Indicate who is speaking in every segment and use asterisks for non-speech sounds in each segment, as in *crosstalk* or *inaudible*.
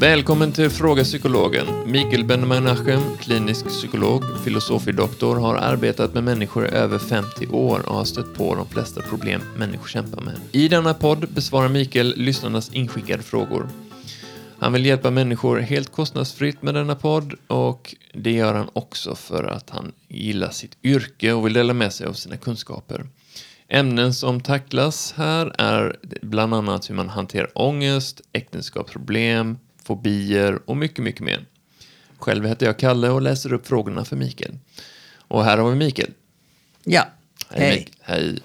Speaker 1: Välkommen till Fråga Psykologen. Mikael Ben-Menachem, klinisk psykolog, filosofidoktor, har arbetat med människor i över 50 år och har stött på de flesta problem människor kämpar med. I denna podd besvarar Mikael lyssnarnas inskickade frågor. Han vill hjälpa människor helt kostnadsfritt med denna podd och det gör han också för att han gillar sitt yrke och vill dela med sig av sina kunskaper. Ämnen som tacklas här är bland annat hur man hanterar ångest, äktenskapsproblem, fobier och mycket, mycket mer. Själv heter jag Kalle och läser upp frågorna för Mikael. Och här har vi Mikael.
Speaker 2: Ja,
Speaker 1: Hej.
Speaker 2: hej.
Speaker 1: Hej.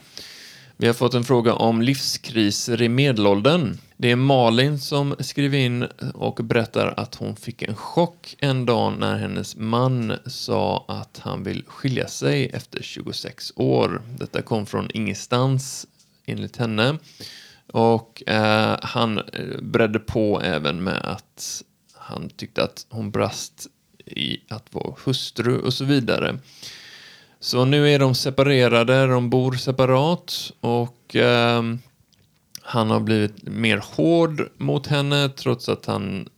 Speaker 1: Vi har fått en fråga om livskriser i medelåldern. Det är Malin som skriver in och berättar att hon fick en chock en dag när hennes man sa att han vill skilja sig efter 26 år. Detta kom från ingenstans enligt henne. Och eh, han eh, bredde på även med att han tyckte att hon brast i att vara hustru och så vidare. Så nu är de separerade, de bor separat och eh, han har blivit mer hård mot henne trots att han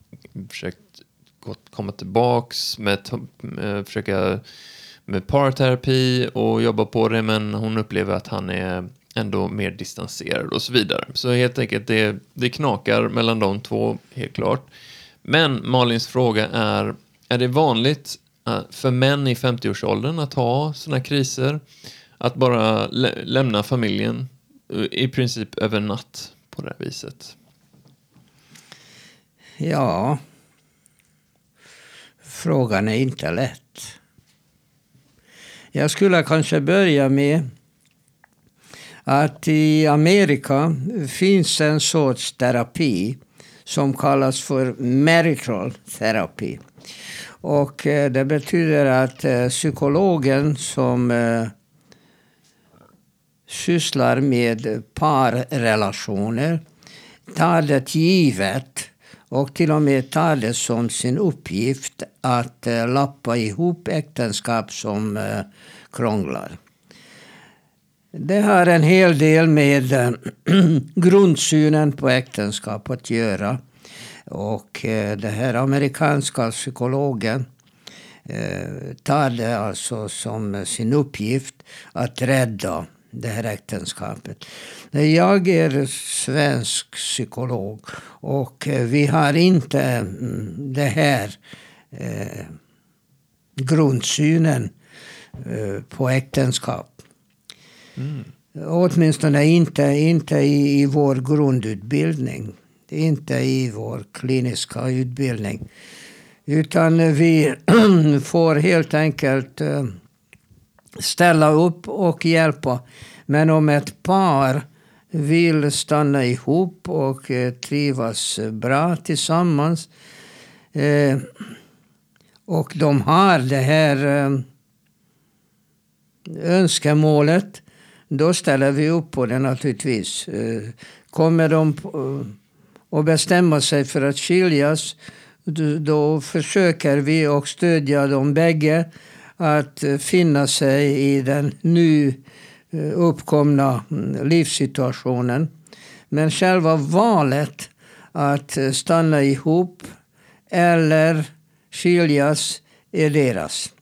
Speaker 1: försökt gått, komma tillbaks med, med eh, försöka med parterapi och jobba på det men hon upplever att han är ändå mer distanserad och så vidare. Så helt enkelt det, det knakar mellan de två helt klart. Men Malins fråga är, är det vanligt eh, för män i 50-årsåldern att ha sådana kriser? Att bara lä- lämna familjen eh, i princip över natt på det här viset?
Speaker 2: Ja. Frågan är inte lätt. Jag skulle kanske börja med att i Amerika finns en sorts terapi som kallas för marital therapy. Och eh, det betyder att eh, psykologen som eh, sysslar med parrelationer tar det givet och till och med tar det som sin uppgift att lappa ihop äktenskap som krånglar. Det har en hel del med eh, *clears throat* grundsynen på äktenskap att göra. Och eh, den här amerikanska psykologen eh, tar det alltså som sin uppgift att rädda det här äktenskapet. Jag är svensk psykolog och vi har inte mm, det här grundsynen på äktenskap. Mm. Åtminstone inte, inte i, i vår grundutbildning. Inte i vår kliniska utbildning. Utan vi *clears throat* får helt enkelt eh, ställa upp och hjälpa. Men om ett par vill stanna ihop och eh, trivas bra tillsammans eh, och de har det här önskemålet, då ställer vi upp på det naturligtvis. Eh, kommer de att bestämma sig för att skiljas, då- försöker vi och stödja dem bägge att eh, finna sig i den nu eh, uppkomna mm, livssituationen. Men själva valet att stanna ihop eller skiljas är deras.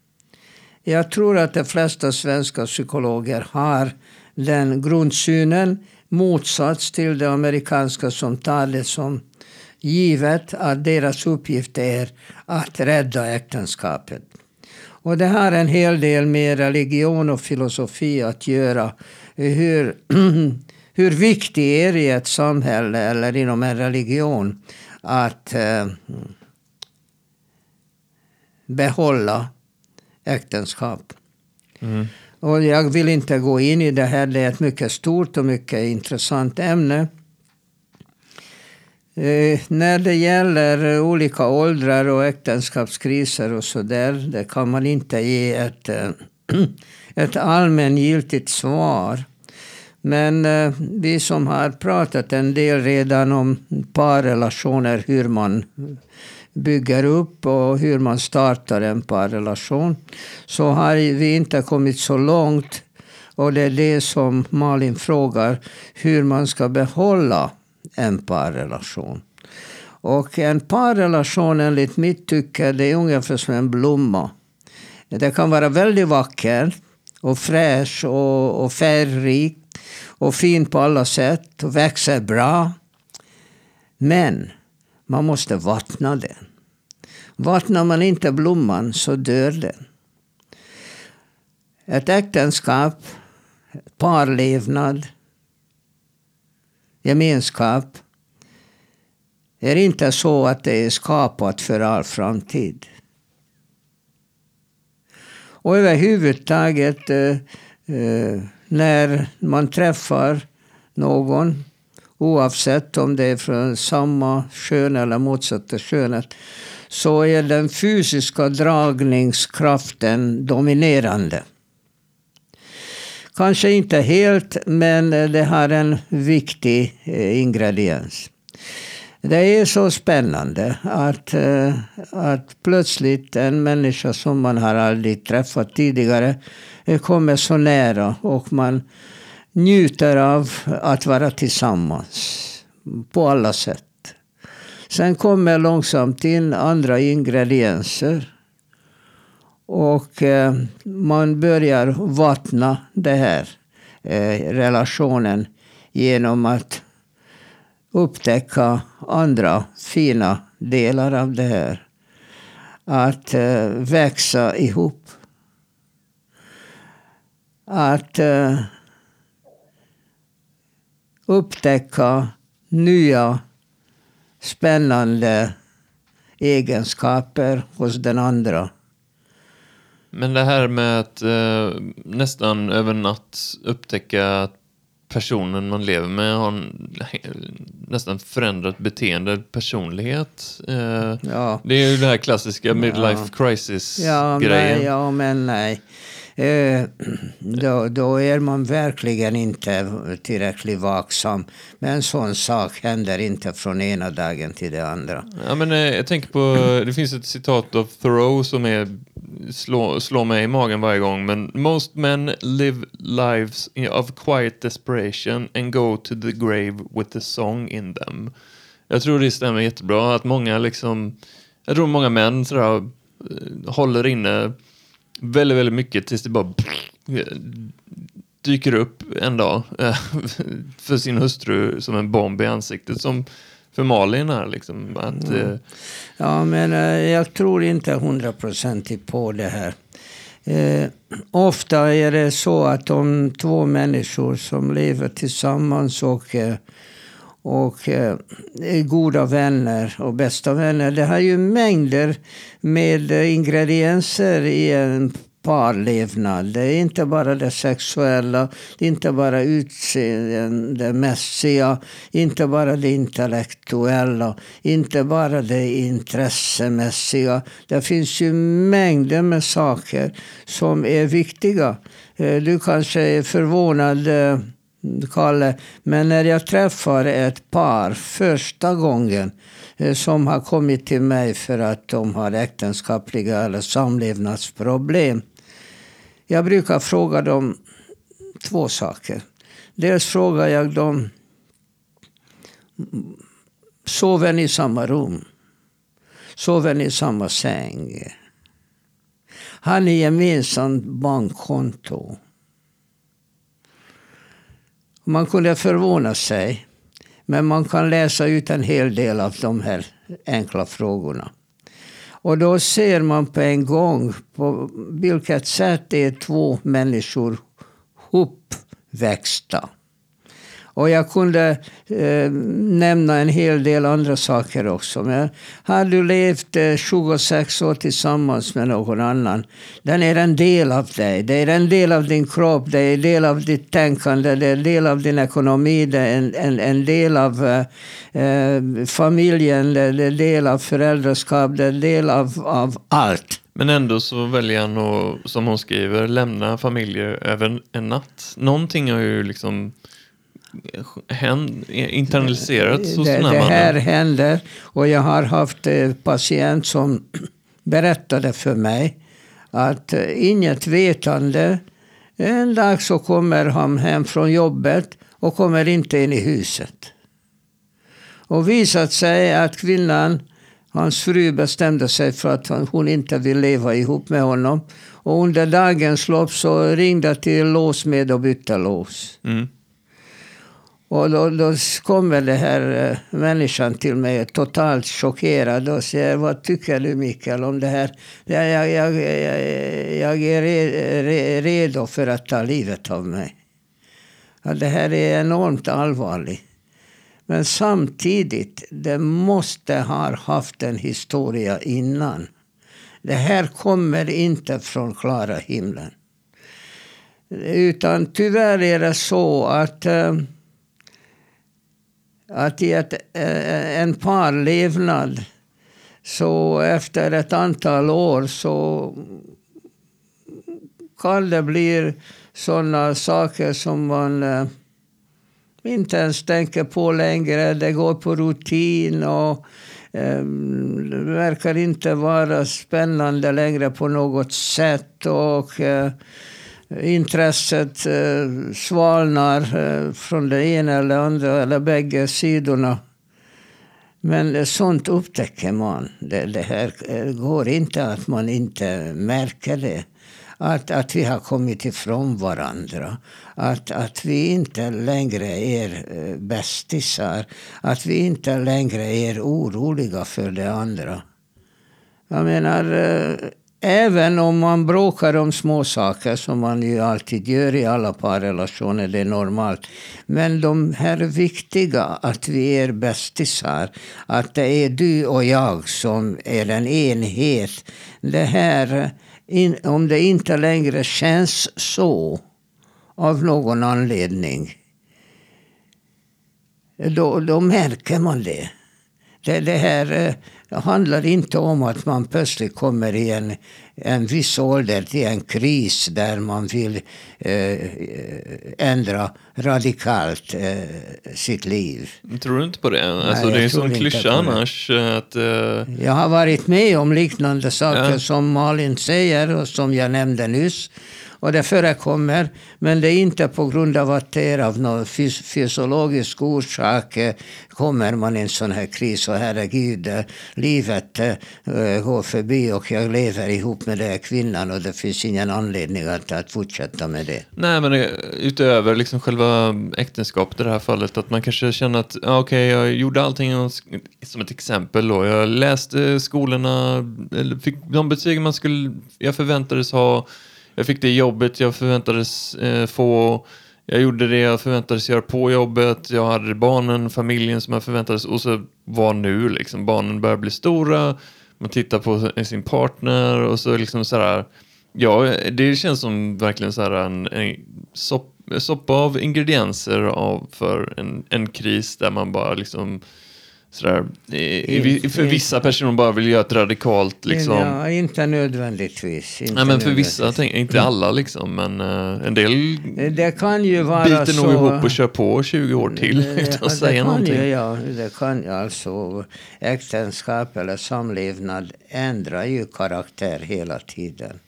Speaker 2: Jag tror att de flesta svenska psykologer har den grundsynen motsats till det amerikanska som tar det som givet att deras uppgift är att rädda äktenskapet. Och det har en hel del med religion och filosofi att göra. Hur, *clears throat* hur viktigt är det i ett samhälle eller inom en religion att eh, behålla äktenskap. Mm. Och jag vill inte gå in i det här, det är ett mycket stort och mycket intressant ämne. Eh, när det gäller olika åldrar och äktenskapskriser och så där, det kan man inte ge ett, eh, *clears throat* ett allmängiltigt svar. Men eh, vi som har pratat en del redan om parrelationer, hur man bygger upp och hur man startar en parrelation, så har vi inte kommit så långt. Och det är det som Malin frågar, hur man ska behålla en parrelation. Och en parrelation enligt mitt tycke det är ungefär som en blomma. Det kan vara väldigt vacker och fräsch och, och färgrik och fin på alla sätt och växer bra. Men man måste vattna den. Vattnar man inte blomman så dör den. Ett äktenskap, parlevnad, gemenskap är inte så att det är skapat för all framtid. Och överhuvudtaget eh, eh, när man träffar någon oavsett om det är från samma kön eller motsatta könet så är den fysiska dragningskraften dominerande. Kanske inte helt, men det har en viktig eh, ingrediens. Det är så spännande att, eh, att plötsligt en människa som man har aldrig träffat tidigare eh, kommer så nära och man njuter av att vara tillsammans på alla sätt. Sen kommer långsamt in andra ingredienser. Och eh, man börjar vattna den här eh, relationen genom att upptäcka andra fina delar av det här. Att eh, växa ihop. Att eh, upptäcka nya spännande egenskaper hos den andra.
Speaker 1: Men det här med att eh, nästan över natt upptäcka att personen man lever med har nästan förändrat beteende, personlighet. Eh, ja. Det är ju det här klassiska midlife crisis-grejen.
Speaker 2: Ja, ja, men nej. Eh, då, då är man verkligen inte tillräckligt vaksam. Men en sån sak händer inte från ena dagen till den andra.
Speaker 1: Ja, men, eh, jag tänker på, det finns ett citat av Thoreau som är, slår, slår mig i magen varje gång. Men most men live lives of quiet desperation and go to the grave with the song in them. Jag tror det stämmer jättebra att många liksom, jag tror många män sådär, eh, håller inne väldigt, väldigt mycket tills det bara dyker upp en dag eh, för sin hustru som en bomb i ansiktet. Som för Malin här liksom. Att, mm.
Speaker 2: Ja, men eh, jag tror inte hundraprocentigt på det här. Eh, ofta är det så att de två människor som lever tillsammans och eh, och eh, goda vänner och bästa vänner. Det har ju mängder med eh, ingredienser i en parlevnad. Det är inte bara det sexuella, det är inte bara utseendemässiga, inte bara det intellektuella, inte bara det intressemässiga. Det finns ju mängder med saker som är viktiga. Eh, du kanske är förvånad eh, Kalle. Men när jag träffar ett par första gången eh, som har kommit till mig för att de har äktenskapliga eller samlevnadsproblem. Jag brukar fråga dem två saker. Dels frågar jag dem Sover ni i samma rum? Sover ni i samma säng? Har ni gemensamt bankkonto? Man kunde förvåna sig. Men man kan läsa ut en hel del av de här enkla frågorna. Och då ser man på en gång på vilket sätt det är två människor uppväxta. Och jag kunde eh, nämna en hel del andra saker också. Men har du levt eh, 26 år tillsammans med någon annan, den är en del av dig. Det är en del av din kropp, det är en del av ditt tänkande, det är en del av din ekonomi, det är en, en, en del av eh, eh familjen, det är en del av föräldraskap, det är en del av, av allt.
Speaker 1: Men ändå så väljer han att, som hon skriver, lämna familjer över en natt. Någonting har ju liksom internaliserat hos
Speaker 2: det,
Speaker 1: den här
Speaker 2: Det här
Speaker 1: mannen?
Speaker 2: händer och jag har haft en patient som *clears throat* berättade för mig att eh, inget vetande, en dag så kommer han hem från jobbet och kommer inte in i huset. Och visat sig att kvinnan, hans fru bestämde sig för att hon inte vill leva ihop med honom. Och under dagens lopp så ringde till låsmed och bytte lås.
Speaker 1: Mm.
Speaker 2: Och då, då kommer den här äh, människan till mig totalt chockerad och säger Vad tycker du Mikael om det här? Jag, jag, jag, jag är re, redo för att ta livet av mig. Ja, det här är enormt allvarligt. Men samtidigt, det måste ha haft en historia innan. Det här kommer inte från klara himlen. Utan tyvärr är det så att äh, att i ett, eh, en parlevnad så efter ett antal år så kan det bli sådana saker som man eh, inte ens tänker på längre. Det går på rutin och eh, det verkar inte vara spännande längre på något sätt. Och eh, intresset eh, svalnar eh, från den ena eller andra eller bägge sidorna. Men sånt upptäcker man. Det, det här eh, går inte att man inte märker det. Att, att vi har kommit ifrån varandra. Att, att vi inte längre är eh, bästisar. Att vi inte längre är oroliga för det andra. Jag menar, eh, Även om man bråkar om små saker som man ju alltid gör i alla parrelationer, det är normalt. Men de här viktiga, att vi är bästisar, att det är du och jag som är en enhet. Det här, om det inte längre känns så, av någon anledning, då, då märker man det. Det, det här eh, det eh, handlar inte om att man plötsligt kommer i en, en viss ålder till en kris där man vill eh, ändra radikalt eh, sitt liv.
Speaker 1: Tror du inte på det? Alltså, Nej, det är en sån klyscha annars. Att,
Speaker 2: eh... Jag har varit med om liknande saker ja. som Malin säger och som jag nämnde nyss. Och det förekommer, men det är inte på grund av att det är av någon fys fysiologisk orsak eh, kommer man i en sån här kris och herregud, eh, livet äh, går förbi och jag lever ihop med den här kvinnan och det finns ingen anledning att, att fortsätta med det.
Speaker 1: Nej, men utöver liksom själva äktenskapet i det här fallet, att man kanske känner att ja, okej, okay, jag gjorde allting som ett exempel då. Jag läste skolorna, eller fick de betyg man skulle, jag förväntades ha jag fick det jobbet jag förväntades eh, få. Jag gjorde det jag förväntades göra på jobbet. Jag hade barnen, familjen som jag förväntades. Och så var nu liksom. Barnen börjar bli stora. Man tittar på sin partner och så liksom så här. Ja, det känns som verkligen så här en, en sopp, soppa av ingredienser av för en, en kris där man bara liksom Sådär, i, för vissa personer bara vill göra ett radikalt liksom...
Speaker 2: Ja, inte nödvändigtvis. Inte
Speaker 1: Nej, men för vissa, tänk, inte alla liksom, men uh, en del
Speaker 2: det kan ju vara
Speaker 1: biter
Speaker 2: så...
Speaker 1: nog ihop och kör på 20 år till *laughs* det, utan att säga någonting.
Speaker 2: Ju, ja, det kan ju alltså äktenskap eller samlevnad ändrar ju karaktär hela tiden.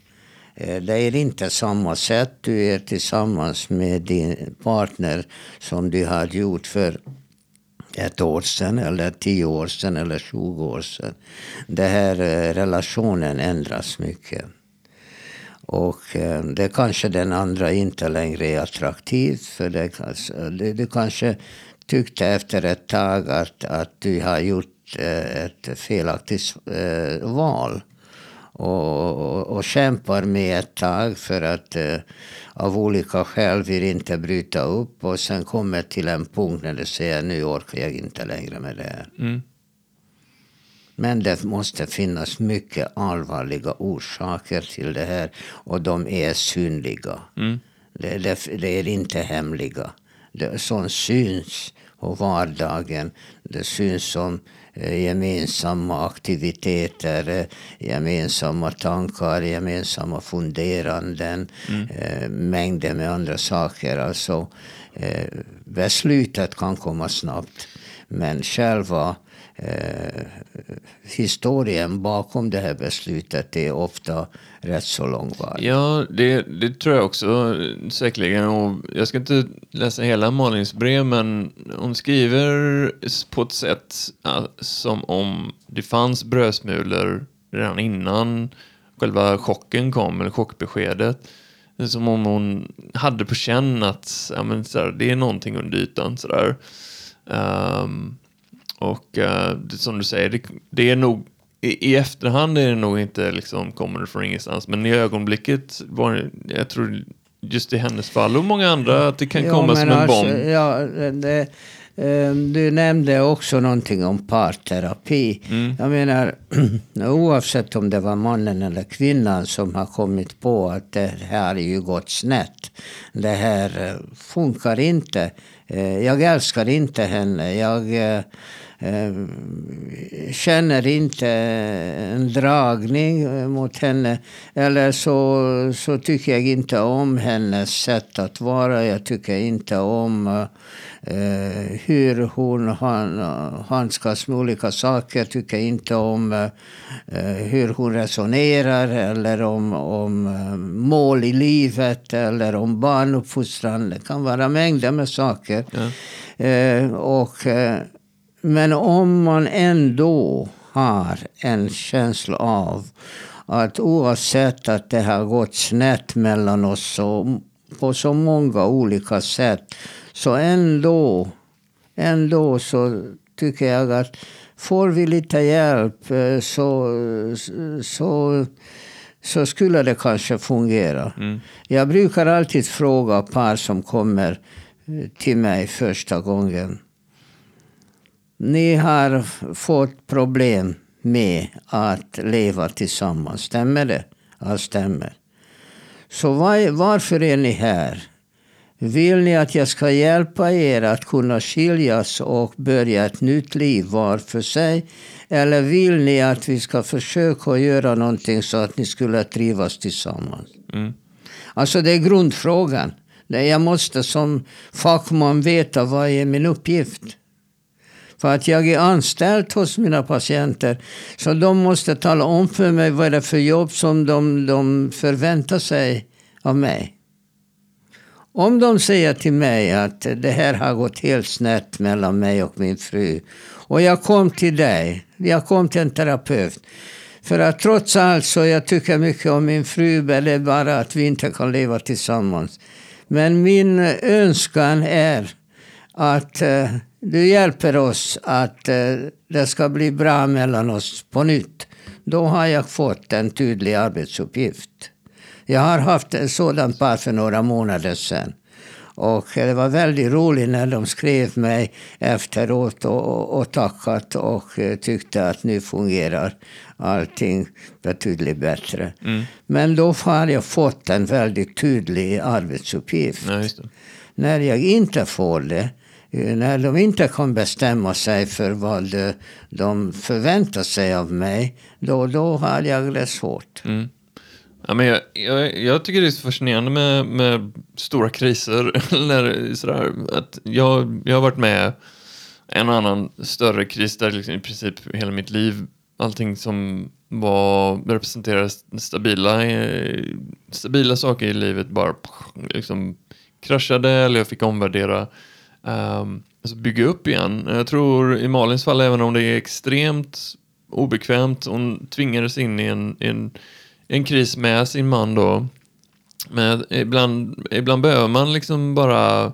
Speaker 2: Eh, det är inte samma sätt du är tillsammans med din partner som du har gjort för ett år sedan, eller tio år sedan eller 20 år sedan. Den här eh, relationen ändras mycket. Och eh, det kanske den andra inte längre är attraktiv. För det, du, du kanske tyckte efter ett tag att, att du har gjort eh, ett felaktigt val och, och, och kämpar med ett tag för att eh, av olika skäl vill inte bryta upp och sen kommer till en punkt när du säger nu orkar jag inte längre med det här. Mm. Men det måste finnas mycket allvarliga orsaker till det här och de är synliga. Mm. Det, det, det, är inte hemliga. Som syns på vardagen. Det syns som Eh, gemensamma aktiviteter, eh, gemensamma tankar, gemensamma funderanden, mm. Eh, mängder med andra saker. Alltså, beslutet kan komma snabbt. Men själva eh, historien bakom det här beslutet är ofta rätt så långvarig.
Speaker 1: Ja, det, det tror jag också säkerligen. Och jag ska inte läsa hela Malins brev, men hon skriver på ett sätt som om det fanns brödsmulor redan innan själva chocken kom, eller chockbeskedet. Som om hon hade på känn att ja, men, sådär, det är någonting under ytan. Sådär. Um, ehm, och uh, som du säger, det, det är nog i, i, efterhand är det nog inte liksom kommer det från ingenstans, men i ögonblicket var det, jag tror just i hennes fall och många andra att det kan
Speaker 2: Ja,
Speaker 1: komma som en
Speaker 2: alltså,
Speaker 1: bomb.
Speaker 2: Ja, det, eh, du nämnde också någonting om parterapi.
Speaker 1: Mm.
Speaker 2: Jag menar, *clears throat* oavsett om det var mannen eller kvinnan som har kommit på att det här har ju gått snett. Det här eh, funkar inte. Jag älskar inte henne. Jag eh, känner inte en dragning eh, mot henne. Eller så, så tycker jag inte om hennes sätt att vara. Jag tycker inte om eh, hur hon han, handskas med olika saker. Jag tycker inte om eh, hur hon resonerar eller om, om eh, mål i livet eller om barnuppfostran. Det kan vara mängder med saker.
Speaker 1: Ja.
Speaker 2: Eh, och, eh, men om man ändå har en känsla av att oavsett att det har gått snett mellan oss så, på så många olika sätt så ändå, ändå så tycker jag att får vi lite hjälp eh, så, så, så skulle det kanske fungera.
Speaker 1: Mm.
Speaker 2: Jag brukar alltid fråga par som kommer till mig första gången. Ni har fått problem med att leva tillsammans, stämmer det? Ja, stämmer. Så var, varför är ni här? Vill ni att jag ska hjälpa er att kunna skiljas och börja ett nytt liv var för sig? Eller vill ni att vi ska försöka göra någonting så att ni skulle trivas tillsammans?
Speaker 1: Mm.
Speaker 2: Alltså det är grundfrågan. Jag måste som fackman veta vad är min uppgift. För att jag är anställd hos mina patienter. Så de måste tala om för mig vad det är för jobb som de, de förväntar sig av mig. Om de säger till mig att det här har gått helt snett mellan mig och min fru. Och jag kom till dig. Jag kom till en terapeut. För att trots allt så jag tycker mycket om min fru. Men det är bara att vi inte kan leva tillsammans. Men min önskan är att eh, du hjälper oss att eh, det ska bli bra mellan oss på nytt. Då har jag fått en tydlig arbetsuppgift. Jag har haft ett sådant par för några månader sedan. Och det var väldigt roligt när de skrev mig efteråt och, och, tackat och eh, tyckte att nu fungerar allting betydligt bättre.
Speaker 1: Mm.
Speaker 2: Men då har jag fått en väldigt tydlig arbetsuppgift.
Speaker 1: Ja.
Speaker 2: När jag inte får det, Eh, när de inte kan bestämma sig för vad de förväntar sig av mig, då, då har jag det svårt.
Speaker 1: Mm. Ja, men jag, jag, jag tycker det är så fascinerande med, med stora kriser. *laughs* Eller sådär, att jag, jag har varit med en och annan större kris där liksom i princip hela mitt liv, allting som var, representerade stabila, eh, stabila saker i livet bara liksom kraschade eller jag fick omvärdera. Um, alltså bygga upp igen. Jag tror i Malins fall, även om det är extremt obekvämt, hon tvingades in i en, en en kris med sin man då. Men ibland, ibland behöver man liksom bara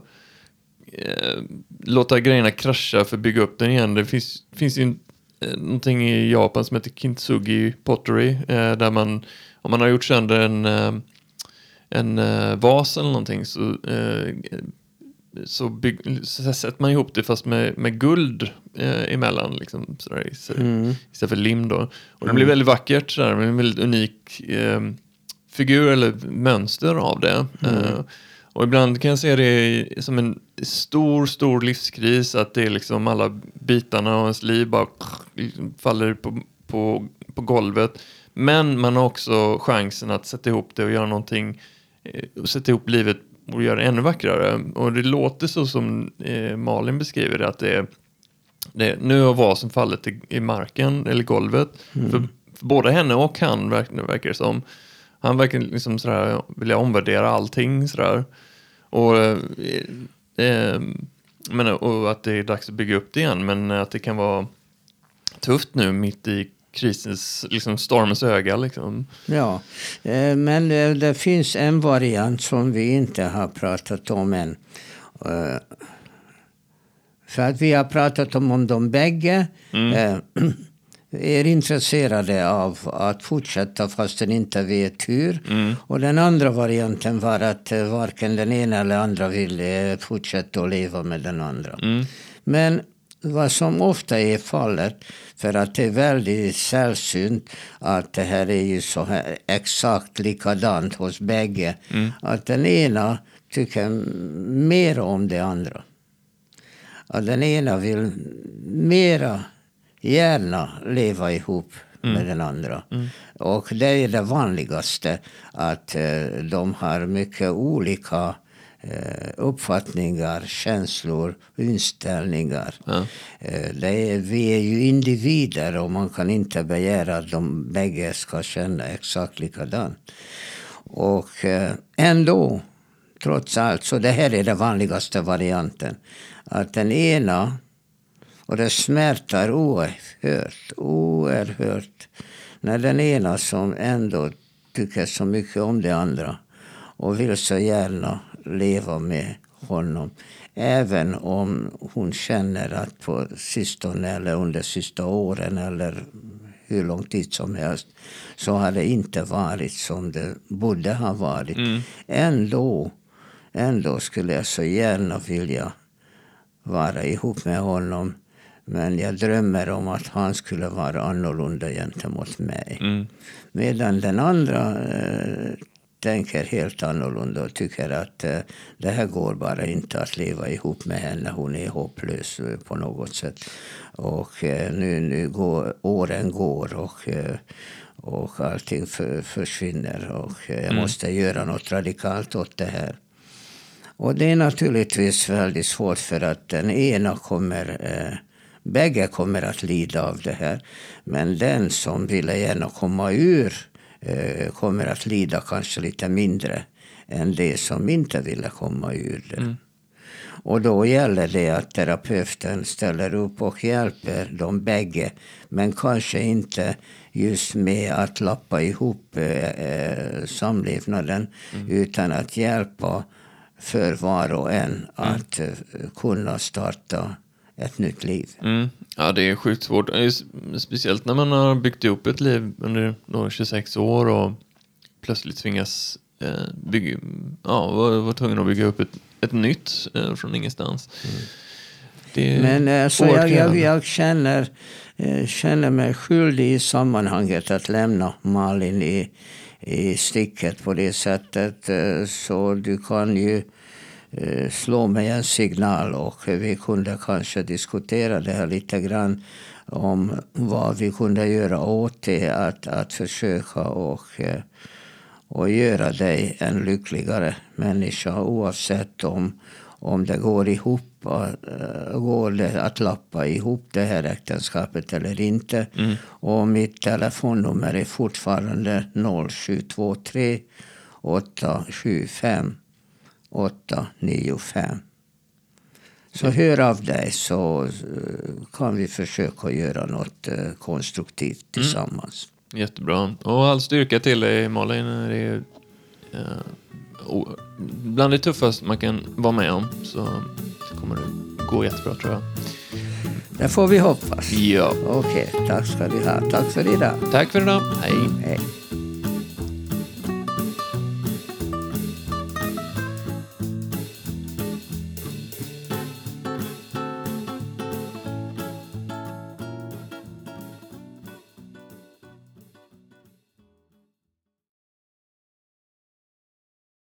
Speaker 1: eh, låta grejerna krascha för att bygga upp den igen. Det finns, finns ju en, eh, någonting i Japan som heter kintsugi pottery. Eh, där man, om man har gjort sönder en, eh, en eh, vas eller någonting så, eh, så, bygg, så sätter man ihop det fast med, med guld eh, emellan. Liksom, sådär, istället,
Speaker 2: Mm.
Speaker 1: istället för lim då. Och det blir väldigt vackert, sådär, med en väldigt unik eh, figur eller mönster av det. Eh, och ibland kan jag se det som en stor, stor livskris, att det är liksom alla bitarna av ens liv bara faller på, på, på golvet. Men man har också chansen att sätta ihop det och göra någonting, eh, och sätta ihop livet och göra det ännu vackrare. Och det låter så som eh, Malin beskriver det, att det är det, nu har vasen fallit i, i marken, eller golvet. För, för både henne och han verkar, verkar det som. Han verkar liksom sådär, vilja omvärdera allting sådär. Och, eh, eh, men, och att det är dags att bygga upp det igen, men att det kan vara tufft nu mitt i krisens, liksom stormens öga. Liksom.
Speaker 2: Ja, eh, men eh, det finns en variant som vi inte har pratat om än. Eh, För att vi har pratat om, om de bägge eh, *clears throat* är intresserade av att fortsätta fastän inte vet hur. Och den andra varianten var att varken den ena eller andra ville fortsätta att leva med den andra. Men vad som ofta är fallet, för att det är väldigt sällsynt att det här är ju så här exakt likadant hos bägge. Att den ena tycker mer om det andra. Att den ena vill mera gärna leva ihop med den andra. Och det är det vanligaste, att eh, de har mycket olika uppfattningar, känslor, inställningar.
Speaker 1: Ja.
Speaker 2: Eh, är, vi är ju individer och man kan inte begära att de bägge ska känna exakt likadant. Och eh, ändå, trots allt, så det här är den vanligaste varianten. Att den ena, och det smärtar oerhört, oerhört, när den ena som ändå tycker så mycket om det andra och vill så gärna leva med honom. Även om hon känner att på sistone eller under sista åren eller hur lång tid som helst så har det inte varit som det borde ha varit. Ändå, ändå skulle jag så gärna vilja vara ihop med honom. Men jag drömmer om att han skulle vara annorlunda gentemot mig.
Speaker 1: Mm.
Speaker 2: Medan den andra eh, tänker helt annorlunda och tycker att eh, det här går bara inte att leva ihop med henne. Hon är hopplös eh, på något sätt. Och eh, nu, nu går åren går och, eh, och allting för, försvinner. Och jag måste göra något radikalt åt det här. Och det är naturligtvis väldigt svårt för att den ena kommer, bägge kommer att lida av det här. Men den som ville gärna komma ur kommer att lida kanske lite mindre än det som inte ville komma ur det. Och då gäller det att terapeuten ställer upp och hjälper de bägge. Men kanske inte just med att lappa ihop eh, eh, samlevnaden. Utan att hjälpa för var och en att eh, kunna starta ett nytt liv.
Speaker 1: Mm. Ja, det är sjukt svårt. Speciellt när man har byggt ihop ett liv under då 26 år och plötsligt tvingas eh, bygga, ja, var tvungen att bygga upp ett, ett nytt eh, från ingenstans. Är
Speaker 2: Men så
Speaker 1: oerhört
Speaker 2: jag, jag, jag känner, eh, känner mig skyldig i sammanhanget att lämna Malin i, i sticket på det sättet. Så du kan ju slå mig en signal och vi kunde kanske diskutera det här lite grann om vad vi kunde göra åt det. Att, att försöka och, eh, och göra dig en lyckligare människa oavsett om, om det går ihop, äh, går det att lappa ihop det här äktenskapet eller inte. Och mitt telefonnummer är fortfarande 0723 875 895. Så hör av dig så eh, kan vi försöka göra något eh, konstruktivt tillsammans.
Speaker 1: Jättebra. Och all styrka till dig Malin. Det är eh, o- bland det tuffaste man kan vara med om. Så kommer det gå jättebra tror jag.
Speaker 2: Det får vi hoppas.
Speaker 1: Ja.
Speaker 2: Okej, tack ska du ha. Tack för idag.
Speaker 1: Tack för idag. Hej.
Speaker 2: Hej.